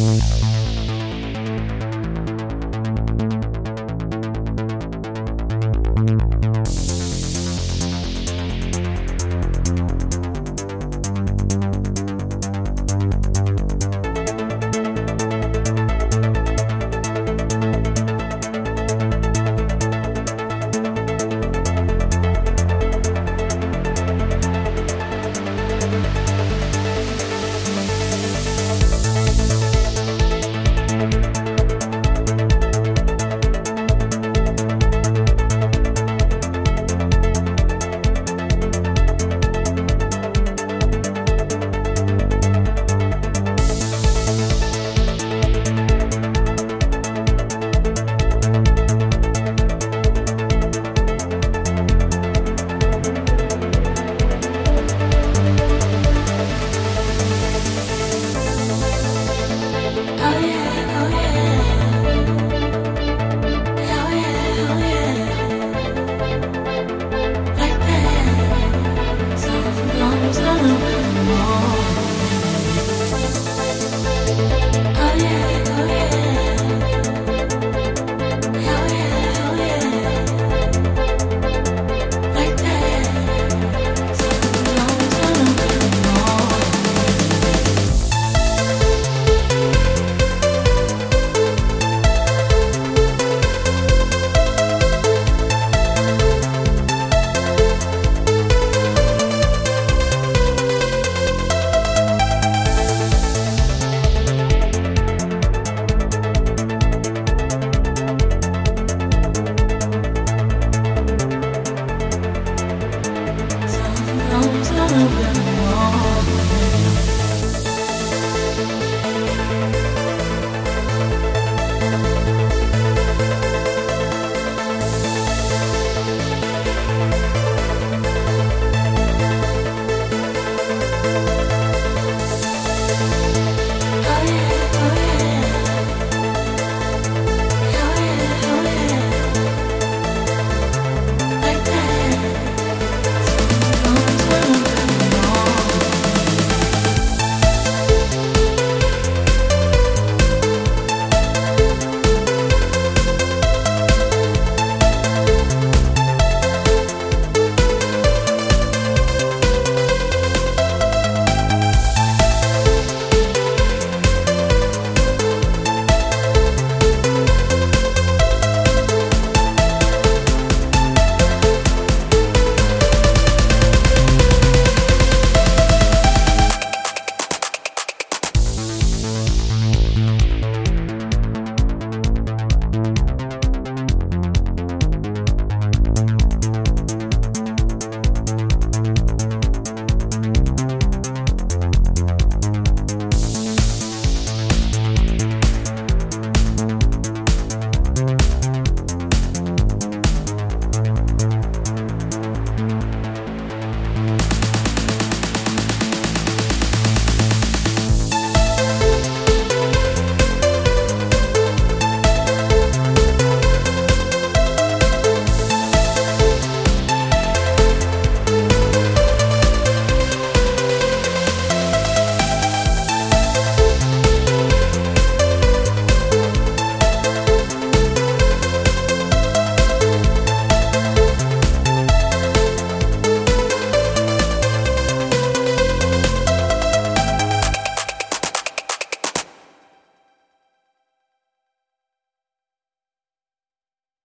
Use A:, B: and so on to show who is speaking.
A: I Yeah.